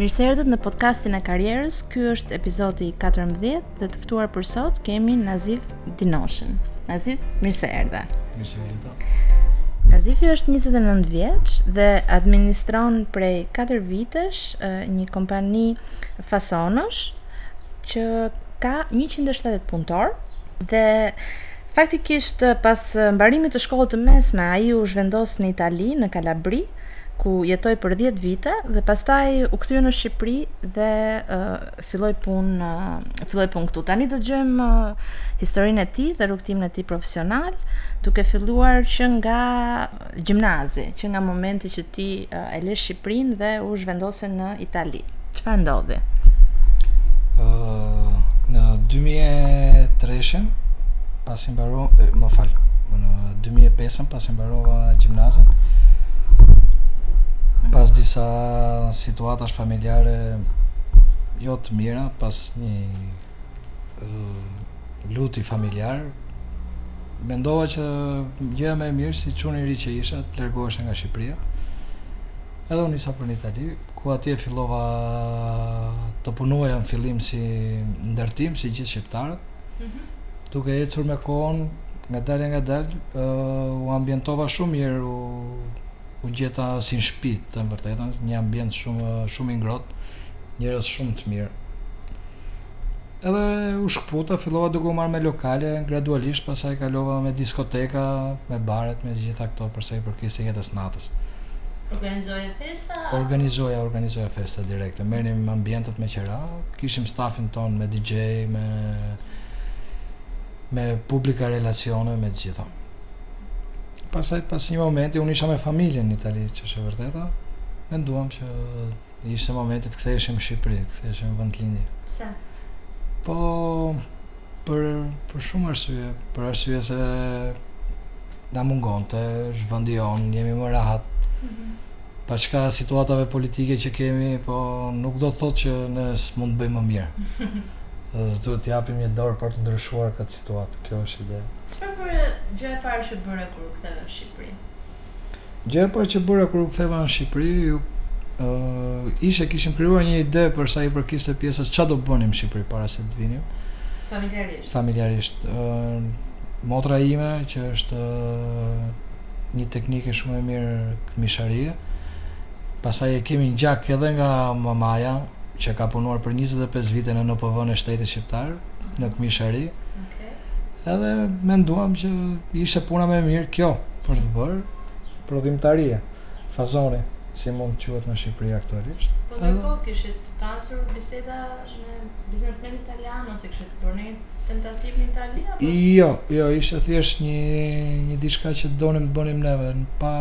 Mirë se erdhët në podcastin e karrierës. Ky është epizodi 14 dhe të ftuar për sot kemi Nazif Dinoshin. Nazif, mirë se erdhe. Mirë se erdhe. Nazifi është 29 vjeç dhe administron prej 4 vitesh një kompani fasonësh që ka 170 punëtorë dhe Faktikisht, pas mbarimit të shkollës të mesme, ai u zhvendos në Itali, në Kalabri, ku jetoi për dhjetë vite dhe pastaj u kthye në Shqipëri dhe uh, filloi punë uh, filloi punë këtu. Tani do të dëgjojmë uh, historinë e tij dhe rrugëtimin e tij profesional, duke filluar që nga gjimnazi, që nga momenti që ti e le Shqipërinë dhe u zhvendose në Itali. Çfarë ndodhi? Uh, në 2003-shën, pasi mbarova, më fal, në 2005-ën pasi mbarova gjimnazin, pas disa situatash familjare jo të mira, pas një uh, luti familjar, mendova që gjëja më e mirë si çun i ri që isha të largohesha nga Shqipëria. Edhe unë nisa për në Itali, ku atje fillova të punoja në fillim si ndërtim, si gjithë shqiptarët. Mm -hmm. Duke ecur me kohën, ngadalë ngadalë, uh, u ambientova shumë mirë, u, u gjeta si në shtëpi, të them të vërtetën, një ambient shumë shumë i ngrohtë, njerëz shumë të mirë. Edhe u shkëputa, fillova duke u marrë me lokale, gradualisht pasaj kalova me diskoteka, me baret, me gjitha këto për sa i përkiste jetës natës. Organizoja festa? Organizoja, organizoja festa direkte. Merrnim ambientet me qera, kishim stafin tonë me DJ, me me publika relacione me gjitha. Pasaj pas një momenti unë isha me familjen në Itali, ç'është e vërteta, menduam që Ishte momenti të ktheheshim në Shqipëri, të ktheheshim në vendlindje. Pse? Po për për shumë arsye, për arsye se na mungonte, është vendi jonë, jemi më rahat. Mm -hmm. Paçka situatave politike që kemi, po nuk do të thotë që ne s'mund të bëjmë më mirë. Dhe s'duhet të japim një dorë për të ndryshuar këtë situatë. Kjo është ideja. Çfarë bëre gjë e parë që bëre kur u ktheve në Shqipëri? Gjë e parë që bëra kur u ktheva në Shqipëri, uh, ishe kishim krijuar një ide për sa i përkiste pjesës çfarë do bënim në Shqipëri para se të vinim. Familjarisht. Familjarisht. Uh, motra ime që është uh, një teknike shumë e mirë këmisharie. Pastaj e kemi në gjak edhe nga mamaja që ka punuar për 25 vite në NPV e shtetit shqiptar, në këmishari. Okay. Edhe menduam që ishte puna më e mirë kjo për të bërë prodhimtari e fasonit, si mund të quhet në Shqipëri aktualisht. Po dhe po, kishit pasur biseda me biznesmenë italianë, ose kishit bërë ndonjë tentativë në Itali? Jo, jo, ishte thjesht një, një diçka që donim të bënim neve, pa,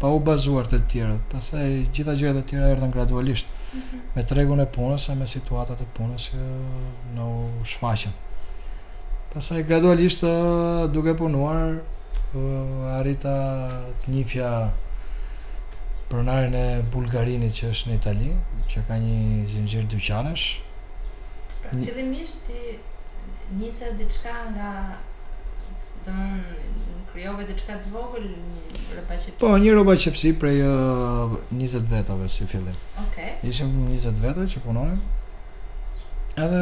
pa u bazuar te të tjerët. Pastaj gjitha gjërat e tjera erdhën gradualisht, mm -hmm. me tregun e punës e me situatat e punës që na u shfaqën. Pastaj gradualisht duke punuar, arrita të njifja pronarin e Bulgarinit që është në Itali, që ka një zinxhir dyqanesh. Pra, fillimisht ti nise diçka nga, ti krijove diçka të vogël, një rrobaqepësi. Po, një rrobaqepësi prej uh, 20 vetave si fillim. Okej. Okay. Ishim 20 veta që punonim Edhe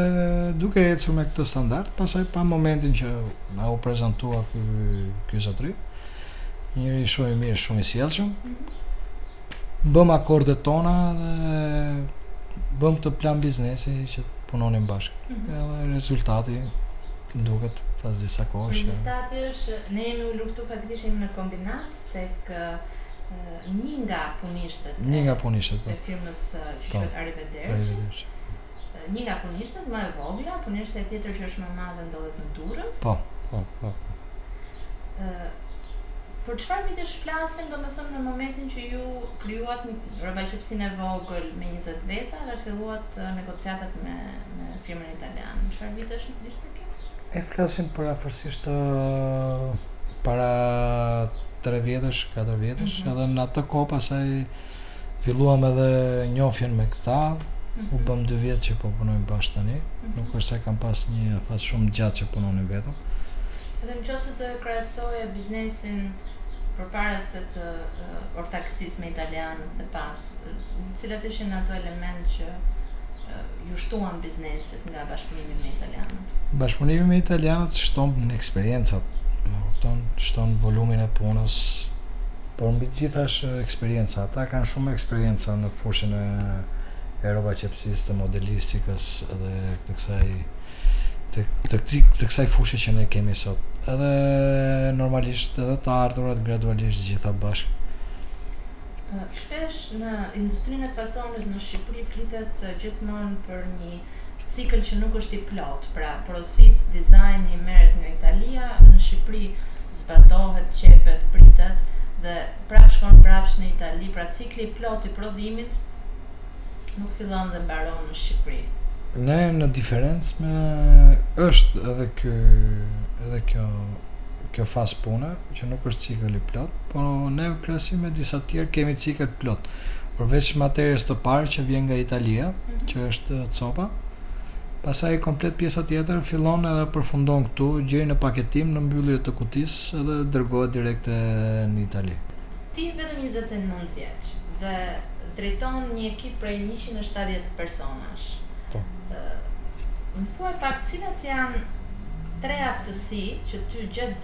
duke ecur me këtë standard, pastaj pa momentin që na u prezantua ky ky zotëri, njeri shumë i mirë, shumë i sjellshëm. Bëmë akordet tona dhe bëmë këtë plan biznesi që të punonim bashkë. Mm -hmm. Edhe rezultati duket pas disa kohësh. Rezultati është ne jemi u luftu faktikisht jemi në kombinat tek një nga punishtet. Një nga punishtet. Po. E firmës që po. quhet Arrive Derçi, një nga punishtet më e vogla, punishtja tjetër që është më e madhe ndodhet në Durrës. Po, po, po. Ë Për çfarë vitesh flasim, domethënë në momentin që ju krijuat rrobaqepësinë e vogël me 20 veta dhe filluat negociatet me, me firmën italiane. Në çfarë vitesh ishte kjo? E flasim për afërsisht para 3 vjetësh, 4 vjetësh, mm -hmm. edhe në atë kohë pastaj Filluam edhe njohjen me këta, u mhm. bëmë dy vjet që po punojmë bashkë tani, mhm. nuk është se kam pas një afat shumë të gjatë që punonim vetëm. Edhe në qoftë se do krahasoje biznesin përpara të uh, ortakësisë me italianët dhe pas, cilat ishin ato elemente që uh, iu shtuan biznesit? nga bashkëpunimi me italianët? Bashkëpunimi me italianët shton eksperiencat, më kupton, shton volumin e punës, por mbi të gjitha është eksperienca. Ata kanë shumë eksperienca në fushën e rrobaqepësisë, të modelistikës dhe të kësaj të, të, të, të kësaj fushe që ne kemi sot. Edhe normalisht edhe të ardhurat gradualisht gjitha bashkë Shpesh në industrinë e fasonit në Shqipëri flitet gjithmonë për një cikël që nuk është i plotë, pra porositë, dizajni merret nga Italia, në Shqipëri zbatohet, qepet, pritet dhe prapë shkon prapë në Itali, pra cikli i plotë i prodhimit nuk fillon dhe mbaron në Shqipëri. Ne në diferencë me është edhe ky edhe kjo kjo fazë pune që nuk është cikël i plot, po ne në krahasim me disa të tjerë kemi cikël të plot. Përveç materies të parë që vjen nga Italia, mm -hmm. që është uh, copa, pastaj komplet pjesa tjetër fillon edhe përfundon këtu, gjer në paketim në mbyllje të kutisë edhe dërgohet direkt në Itali. Ti je vetëm 29 vjeç dhe drejton një ekip prej 170 personash. Po. Uh, më thuaj pak cilat janë tre aftësi që ty gjatë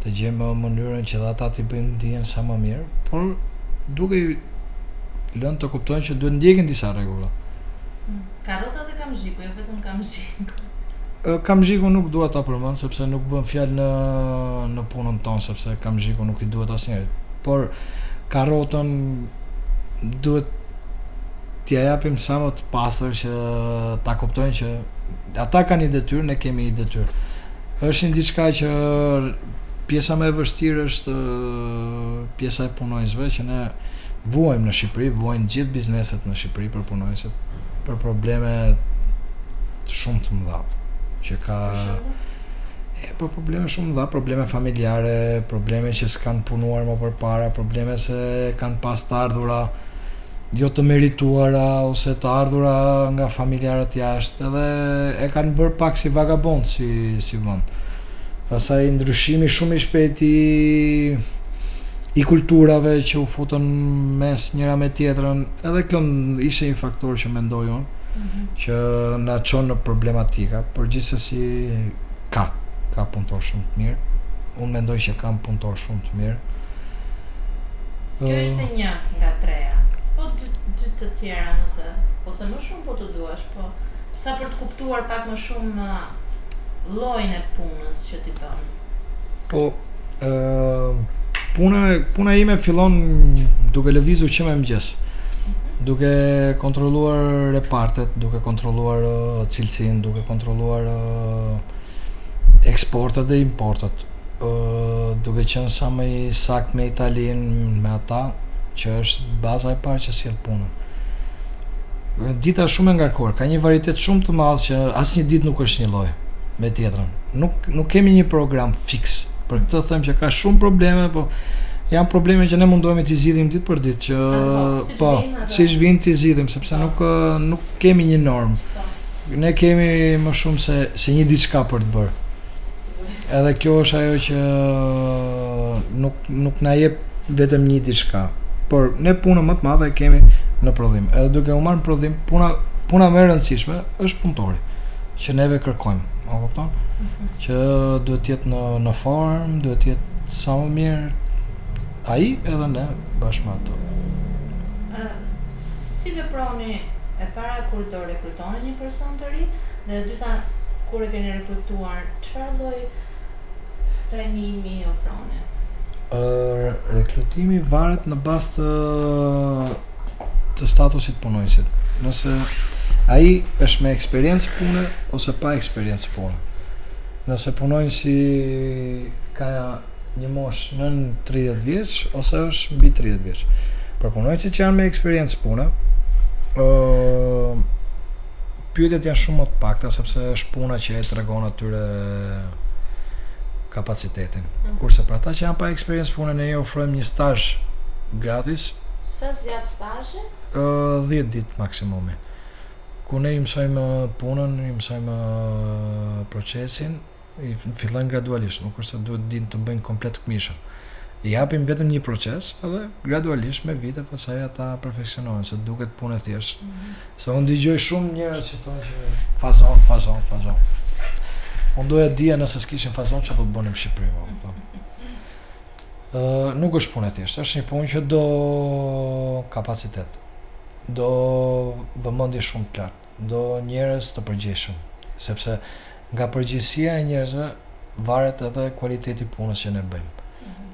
të gjejmë mënyrën që dhe ata t'i bëjmë të ndihen sa më mirë, por duke i lënë të kuptojnë që duhet ndjekin disa rregulla. Mm, karrota dhe kamzhiku, jo vetëm kamzhiku. Kamzhiku nuk dua ta përmend sepse nuk bëhet fjalë në në punën tonë sepse kamzhiku nuk i duhet asnjërit. Por karrotën duhet t'ja japim sa më të pastër që ta kuptojnë që ata kanë një detyrë, ne kemi një detyrë. Është një diçka që pjesa më e vështirë është pjesa e punonjësve që ne vuajmë në Shqipëri, vuajnë gjithë bizneset në Shqipëri për punonjësit për probleme shumë të mëdha që ka e për probleme shumë mëdha, probleme familjare, probleme që s'kan punuar më përpara, probleme se kanë pas të ardhura jo të merituara ose të ardhura nga familjarët jashtë, edhe e kanë bërë pak si vagabond si si vend. Pastaj ndryshimi shumë i shpejtë i i kulturave që u futën mes njëra me tjetrën, edhe kjo ishte një faktor që mendoj unë, mm -hmm. që na çon në problematika, por gjithsesi Ka, ka punëtor shumë të mirë. Unë mendoj që kam punëtor shumë të mirë. Kjo ishte një nga treja. Po dy, dy të tjera nëse, ose më shumë po të duash, po sa për të kuptuar pak më shumë llojin e punës që ti bën. Po, Ëm puna puna ime fillon duke lëvizur që me mëngjes. Duke kontrolluar repartet, duke kontrolluar uh, cilësinë, duke kontrolluar uh, eksportet dhe importet, uh, duke qenë sa më i sakt me Italinë, me ata, që është baza e parë që sjell punën. Dita është shumë e ngarkuar, ka një varitet shumë të madh që asnjë ditë nuk është njëlloj me tjetrën. Nuk nuk kemi një program fiks. Për këtë them që ka shumë probleme, po janë probleme që ne mundohemi t'i zgjidhim ditë për ditë që po, siç vijnë t'i zgjidhim sepse ah. nuk nuk kemi një normë. Po. Ne kemi më shumë se se një diçka për të bërë. Edhe kjo është ajo që nuk nuk na jep vetëm një diçka, por ne punën më të madhe e kemi në prodhim. Edhe duke u marrë në prodhim, puna puna më e rëndësishme është punëtori që neve kërkojmë. A kupton? Mm -hmm. Që duhet të jetë në në formë, duhet të jetë sa më mirë ai edhe ne bashkë me ato. Ëh, si veproni e para kur do rekrutoni një person të ri dhe e dyta kur e keni rekrutuar, çfarë lloj trajnimi ofroni? Ëh, rekrutimi varet në bazë të të statusit të punonjësit. Nëse ai është me eksperiencë pune ose pa eksperiencë pune. Nëse punonjësi ka një moshë nën 30 vjeç ose është mbi 30 vjeç. Për punonjësit që janë me eksperiencë pune, ëh, Pyetjet janë shumë më të pakta sepse është puna që e tregon atyre kapacitetin. Mm -hmm. Kurse për ata që janë pa eksperiencë pune ne i ofrojmë një stazh gratis. Sa zgjat stazhi? Ë 10 ditë maksimumi. Ku ne i mësojmë punën, i mësojmë procesin, fillojnë gradualisht, nuk është se duhet të dinë të bëjnë komplet këmishën. I japim vetëm një proces edhe gradualisht me vite pasaj ata perfeksionohen, se duket punë e thjeshtë. Mm -hmm. Se unë dëgjoj shumë njerëz që thonë që fason, fason, fason. Unë doja ta dija nëse s'kishim fason çfarë do të bënim në Shqipëri, më mm -hmm. nuk është punë e thjeshtë, është një punë që do kapacitet, do vëmendje shumë të lartë. Do njerëz të përgjegjshëm, sepse nga përgjegjësia e njerëzve varet edhe kualiteti i punës që ne bëjmë.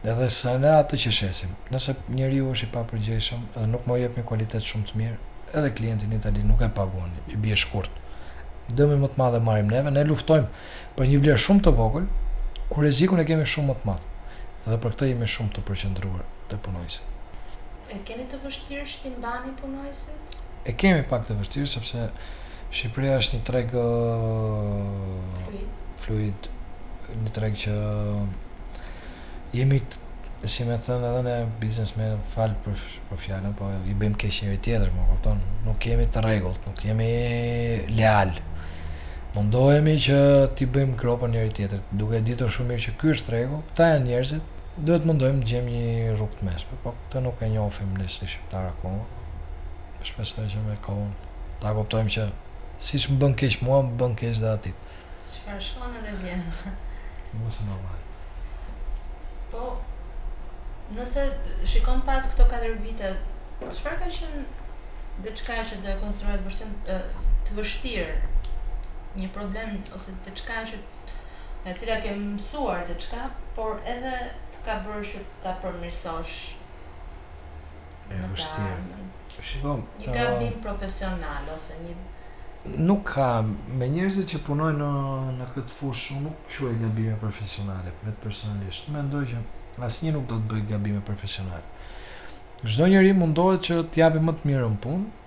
Edhe se ne atë që shesim. Nëse njeriu është i papërgjegjshëm dhe nuk më jep një kualitet shumë të mirë, edhe klienti në Itali nuk e paguan, i bie shkurt. Dëmin më të madh e marrim neve, ne luftojmë Për një vlerë shumë të vogël, ku rrezikun e kemi shumë më të madh, dhe për këtë jemi shumë të përqendruar te punonjësit. E keni të vështirë që t'i mbani punonjësit? E kemi pak të vështirë sepse Shqipëria është një treg fluid, një treg që Jemi si me thënë edhe në biznes, më fal për, për fjallën, po i bëjmë keq njëri-tjetrit, më kupton, nuk jemi të rregullt, nuk jemi leal. Mundohemi që t'i bëjmë gropën njëri-tjetrit, duke e ditur shumë mirë që ky është rregu, këta janë njerëzit, duhet mundojmë të gjejmë një rrugë të mesme, po këtë nuk e njohim ne si shqiptar akoma. Shpresoj që me kohën ta kuptojmë që siç më bën keq mua, më bën keq dhe atij. Çfarë shkon edhe vjen. Mos e normal. Po nëse shikon pas këto katër vite, çfarë ka qenë diçka që do e konsideroje vërtet të vështirë? Një problem ose diçka që nga e cila ke mësuar diçka, por edhe të ka bërë që ta përmirësosh? e vështirë. Shiko, një gabim uh, profesional ose një nuk ka me njerëzit që punojnë në në këtë fushë, unë nuk quaj gabime profesionale, vetë personalisht. Mendoj që asnjë nuk do të bëjë gabime profesionale. Çdo njeri mundohet që të japë më të mirën në punë,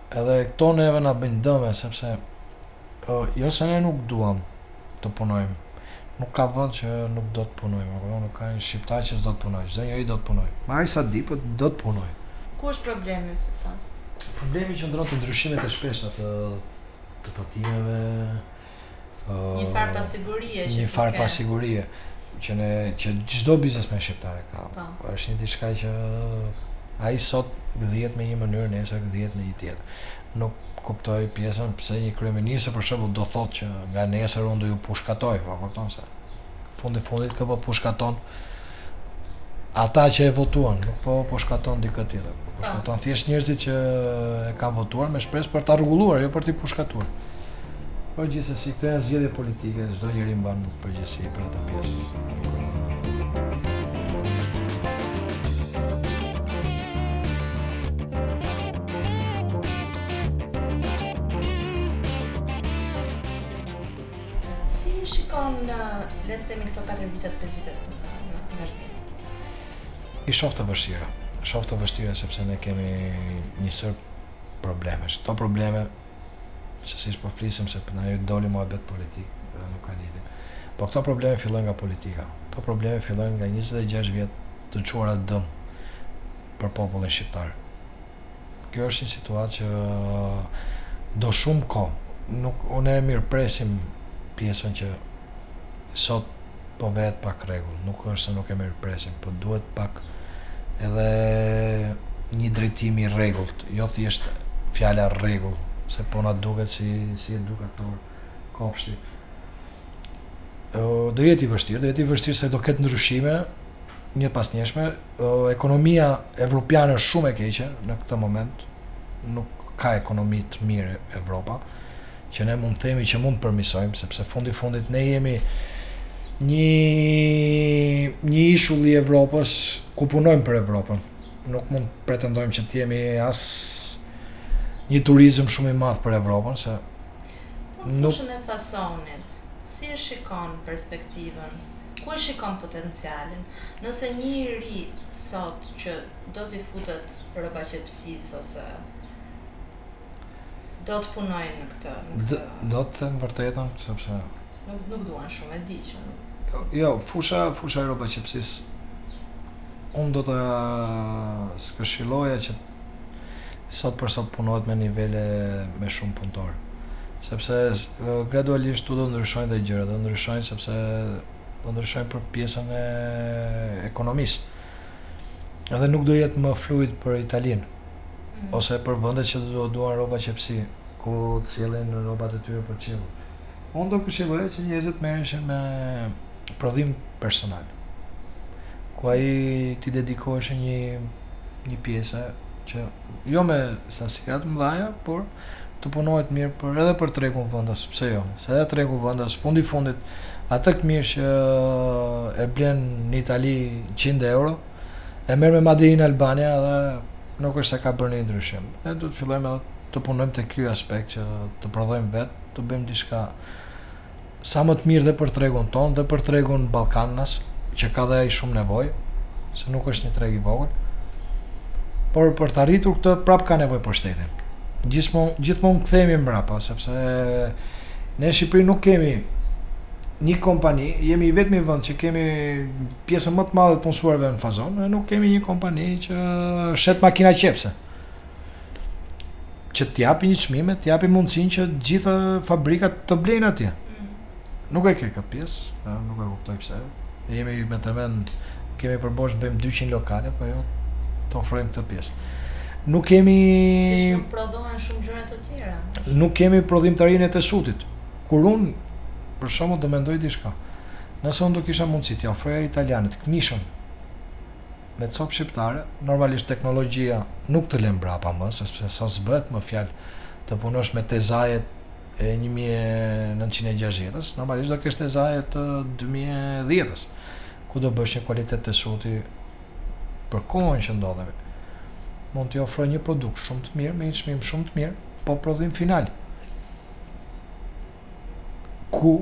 Edhe këto neve na bëjnë dëme sepse jo se ne nuk duam të punojmë, nuk ka vend që nuk do të punojë, më kupton, nuk ka një shqiptar që s'do të punojë, çdo njeri do të punojë, me aq sa di, po do të punojë. Ku është problemi sipas? Problemi qëndron te ndryshimet e shpeshta të tatimeve. Një farë pasigurie që Një farë pasigurie që ne që çdo biznesmen shqiptar e ka. Po. Është një diçka që ai sot gdhihet me një mënyrë, nesër gdhihet me një tjetër. Nuk kuptoj pjesën se një kryeministër për shembull do thotë që nga nesër unë do ju pushkatoj, më kupton se. fundi i fundit ky po pushkaton ata që e votuan, nuk po pushkaton dikë tjetër. Po pushkaton thjesht njerëzit që e kanë votuar me shpresë për ta rregulluar, jo për t'i pushkatuar. Po gjithsesi këto janë zgjedhje politike, çdo njeri mban përgjegjësi për atë pjesë. Si i shikon në le të themi këto 4 vitet, 5 vitet në vazhdim? I shoh të vështira. Shoh të vështira sepse ne kemi një sërë problemesh. Këto probleme siç po flasim se na doli muhabet politik, dhe nuk ka lidhje. Po këto probleme fillojnë nga politika. Këto probleme fillojnë nga 26 vjet të çuara dëm për popullin shqiptar. Kjo është një situatë që do shumë kohë. Nuk ne e mirëpresim pjesën që sot po vehet pak rregull. Nuk është se nuk e mirëpresim, po duhet pak edhe një drejtim i rregullt, jo thjesht fjala rregull, se po na duket si si edukatorë. kopshti. Do jetë i vështirë, do jetë i vështirë se do ketë ndryshime njëpasnjëshme. Ekonomia evropiane është shumë e keqe në këtë moment. Nuk ka ekonomi të mirë Evropa, që ne mund të themi që mund të përmisojmë, sepse fundi fundit ne jemi një, një ishull i Evropës ku punojmë për Evropën. Nuk mund të pretendojmë që të jemi as një turizëm shumë i madh për Evropën, se Po në fushën e fasonit, si e shikon perspektivën? Ku e shikon potencialin? Nëse një i ri sot që do t'i futet rrobaqepësisë ose do të punojë në këtë, në këtë... Do, do të them të vërtetën, sepse... Nuk, nuk duan shumë, e di që... Jo, fusha, fusha e rrobaqepësisë, unë do ta këshilloja që sot për sot punohet me nivele me shumë punëtorë. Sepse gradualisht do të ndryshojnë dhe gjërat, do ndryshojnë sepse do ndryshojnë për pjesën e ekonomisë. Edhe nuk do jetë më fluid për Italinë mm. ose për vendet që do duan rrobaqepësi, ku sjellin rrobat e tyre për t'u qepur. Unë do këshilloja që njerëzit merreshin me prodhim personal. Ku ata t'i dedikoheshin një një pjese që jo me sasira të mëdha, por të punohet mirë për edhe për tregun vendas, pse jo? Se edhe tregu vendas fundi fundit atë këmishë që e blen në Itali 100 euro, e merr me Made in Albania dhe nuk është se ka bërë një ndryshim. Ne duhet të fillojmë edhe të punojmë te ky aspekt që të prodhojmë vetë, të bëjmë diçka sa më të mirë dhe për tregun tonë dhe për tregun ballkanas që ka dhe ai shumë nevojë se nuk është një treg i vogël por për të arritur këtë prap ka nevojë për shtetin gjithmonë gjithmonë kthehemi mbrapa sepse ne në Shqipëri nuk kemi një kompani, jemi i vetmi vend që kemi pjesën më të madhe të të punësuarve në fason, e nuk kemi një kompani që shet makina qepse. që të japi një çmime, të japi mundësinë që të gjitha fabrikat të blejnë atje. Mm. Nuk e ke këtë pjesë, pra nuk e kuptoj pse. Ne jemi i vetmi vend kemi për borxh bëjmë 200 lokale, po jo të ofrojmë këtë pjesë. Nuk kemi si shumë prodhohen shumë gjëra të tjera. Nuk kemi prodhimtarinë e teshutit. Kur un për shembull do mendoj diçka. Nëse un do kisha mundësi t'i ofroja italianit këmishën me copë shqiptare, normalisht teknologjia nuk të len mbrapa më, sepse sa s'bëhet më fjalë të punosh me tezgjahet e një mijë e nëntëqind e gjashtëdhjetës, normalisht do kesh tezgjahe të dy mijë e dhjetës, ku do bësh një kualitet teshuti për kohën që ndodhemi. Mund t'i ofroj një produkt shumë të mirë me një çmim shumë të mirë, po prodhim final. ku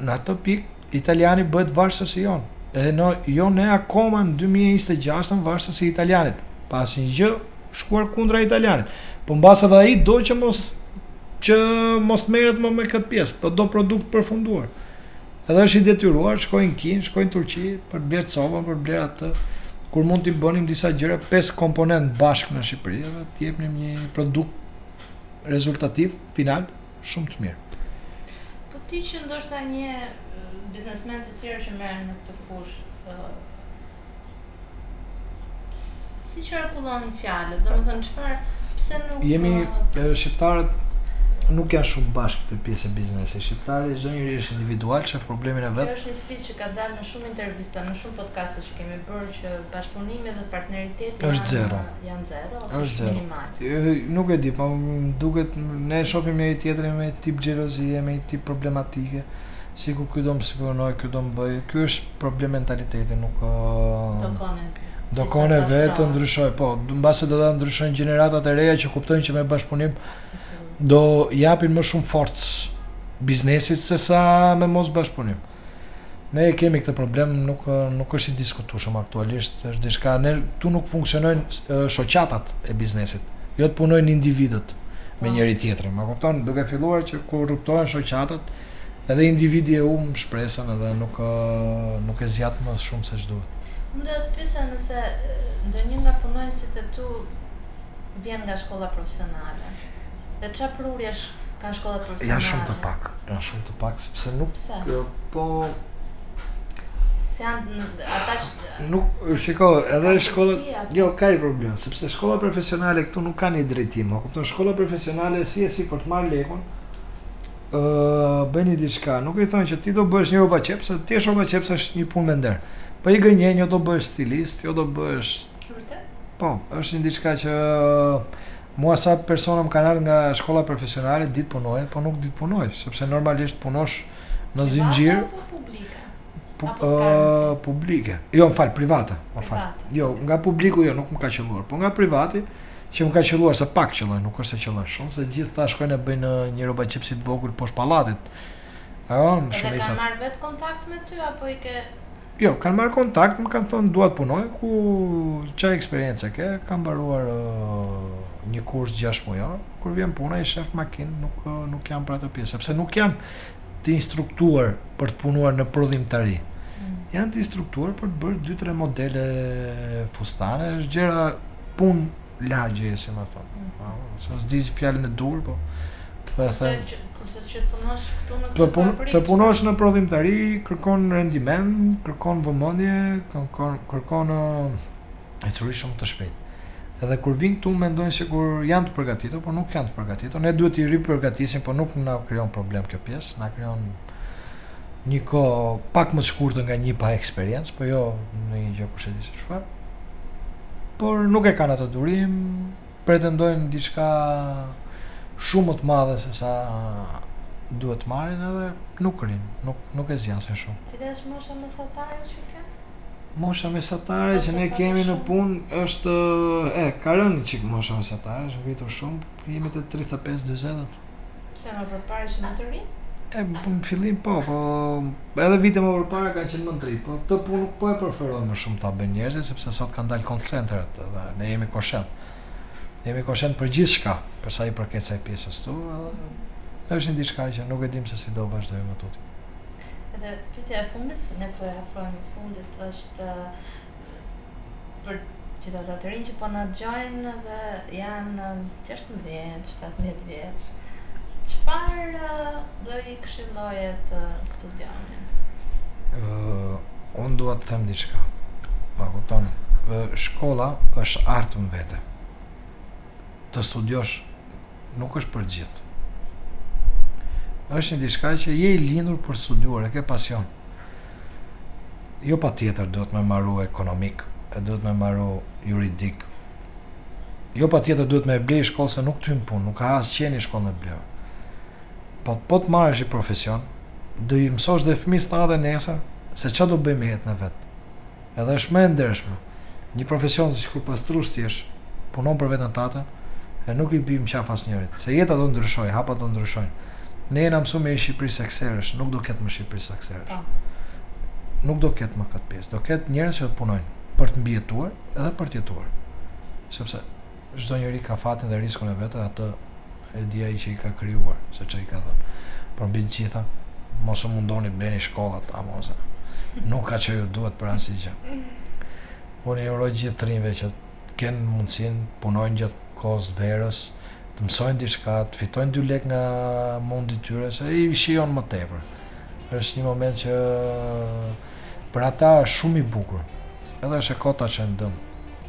në atë pikë italiani bëhet varës i jonë edhe në jo ne akoma në 2026-ën varës i italianit pa asnjë gjë shkuar kundra italianit po mbase edhe ai do që mos që mos merret më me këtë pjesë, po do produkt të përfunduar. Edhe është i detyruar, shkojnë në Kinë, shkojnë në Turqi për të blerë copën, për të blerë atë. Kur mund të bënim disa gjëra pesë komponentë bashkë në Shqipëri, edhe të jepnim një produkt rezultativ final. Shumë të mirë. Po ti që ndoshta njeh biznesmenë të tjerë që merren në këtë fushë, ë si qarkullojnë fjalët, domethënë çfarë pse nuk jemi ë, shqiptarët nuk janë shumë bashkë te pjesa e biznesit. Shqiptari çdo njeri është individual, qan problemin e vet. Kjo është një sfidë që ka dalë në shumë intervista, në shumë podcaste që kemi bërë që bashkëpunimi dhe partneriteti është zero. Janë zero ose është minimal? Nuk e di, po duket ne shohim njëri-tjetrin me tip xhelozie, me tip problematike. Sikur ky do më sipërojë, ky do më bëjë. Ky është problem mentaliteti, nuk ë do kohën e. Do kohën e vet të ndryshojë, po, mbase do ta ndryshojnë gjeneratat e reja që kuptojnë që me bashkëpunim do japin më shumë forcë biznesit sesa me mos bashkëpunim. Ne e kemi këtë problem, nuk nuk është i diskutueshëm aktualisht, është diçka ne këtu nuk funksionojnë shoqatat e biznesit. Jo të punojnë individët me po. njëri-tjetrin. Ma kupton, duke filluar që korruptohen shoqatat, edhe individi e humb shpresën edhe nuk nuk e zgjat më shumë se ç'duhet. Unë do të pyesja nëse ndonjë nga punonjësit e tu vjen nga shkolla profesionale. Dhe çfarë prurjesh kanë shkollat profesionale? Janë shumë të pakët, janë shumë të pakët sepse nuk Pse? po janë ata nuk shiko edhe shkolla jo ka një problem sepse shkolla profesionale këtu nuk kanë një drejtim a kupton shkolla profesionale si e si për të marrë lekun ë uh, bëni diçka nuk i thonë që ti do bëhesh një rrobaqepëse ti je rrobaqepëse është një punë me nder po i gënjejnë jo do bëhesh stilist jo do bëhesh Vërtet? Po, është një diçka që mua sa persona më kanë ardhur nga shkolla profesionale di të punojë, po nuk di të punojë, sepse normalisht punosh në zinxhir apo publike. Pu, apo uh, publike. Jo, më fal, private, më fal. Jo, nga publiku jo, nuk më ka qëlluar, po nga privati që më ka qëlluar se pak qëllojnë, nuk është se qëllojnë shumë, se gjithë ata shkojnë e bëjnë një rrobaqepësi të vogël poshtë pallatit. Ëh, shumica. Kanë marrë vetë kontakt me ty apo i ke Jo, kanë marrë kontakt, më kanë thënë dua të punoj, ku ça eksperience ke, kam mbaruar uh, një kurs 6 mujor, kur vjen puna i sheh në makinë, nuk uh, nuk janë për atë pjesë, sepse nuk janë të instruktuar për të punuar në prodhimtari. Mm. Janë të instruktuar për të bërë 2-3 modele fustane, është gjëra punë lagje si më thon. Mm -hmm. Sa s'di fjalën e duhur, po po e them. Kurse që të punosh këtu në këtë pun, fabrikë. Të punosh në prodhimtari kërkon rendiment, kërkon vëmendje, kërkon kërkon ecuri shumë të shpejtë. Edhe kur vijnë këtu mendojnë sikur janë të përgatitur, por nuk janë të përgatitur. Ne duhet t'i ripërgatisim, por nuk na krijon problem kjo pjesë, na krijon një kohë pak më të shkurtër nga një pa eksperiencë, po jo në një gjë kush e di se çfarë. Por nuk e kanë atë durim, pretendojnë diçka shumë më të madhe se sa duhet të marrin edhe nuk rrinë, nuk nuk e zgjasin shumë. Cila është mosha mesatare që ka? Mosha mesatare që ne kemi në punë është e ka rënë çik mosha mesatare, është rritur shumë, jemi te 35-40. Pse më përpara ishim më të rinj? E në fillim po, po edhe vite më përpara kanë qenë më të rinj, po këtë punë nuk po e preferojnë më shumë ta bëjnë njerëzit sepse sot kanë dalë call center-ët dhe ne jemi koshient. Jemi koshient për gjithçka, për sa i përket kësaj pjesës këtu, edhe është një diçka që nuk e dimë se si do vazhdojmë më tutje. Edhe pyetja e fundit, ne po i afrohemi fundit, është për gjithë ata të rinj që po na dëgjojnë dhe janë 16, 17 vjeç. Çfarë do i këshilloje të studionin? Uh, unë dua të them diçka. Ma kupton? Shkolla është art më vete. Të studiosh nuk është për gjithë. Është një diçka që je i lindur për të studiuar, e ke pasion. jo patjetër duhet me maru ekonomik, e duhet me maru juridik, jo patjetër duhet me ble i shkollë se nuk t'hyn në punë, nuk ka as qeni shkollë me ble. Po, po të marrësh i profesion, do i mësosh dhe fëmijës tate nesër, se ça do bëjë me jetën e vet. Edhe është më e ndershme. Një profesion sikur pastrues të jesh, punon për veten tate e nuk i bie m'qaf asnjërit. Se jeta do ndryshojë, hapat do ndryshojnë. Ne jena mësu me i Shqipëri sekserësh, nuk do ketë më Shqipëri sekserësh. Po. Nuk do ketë më këtë pjesë. Do ketë njerëz që të punojnë për të mbijetuar edhe për të jetuar. Sepse Çdo njeri ka fatin dhe riskun e vet dhe atë e di ai që i ka krijuar, se ça i ka dhënë. Por mbi të gjitha, mos u mundoni të bleni shkollat, aman se nuk ka ç'ju duhet për asnjë gjë. Unë i uroj gjithë të rinjve që të kenë mundësinë të punojnë gjatë kohës verës, të mësojnë diçka, të fitojnë dy lekë nga mundi i tyre, se i shijon më tepër. Është një moment që për ata është shumë i bukur. Edhe është e kota që ndëm.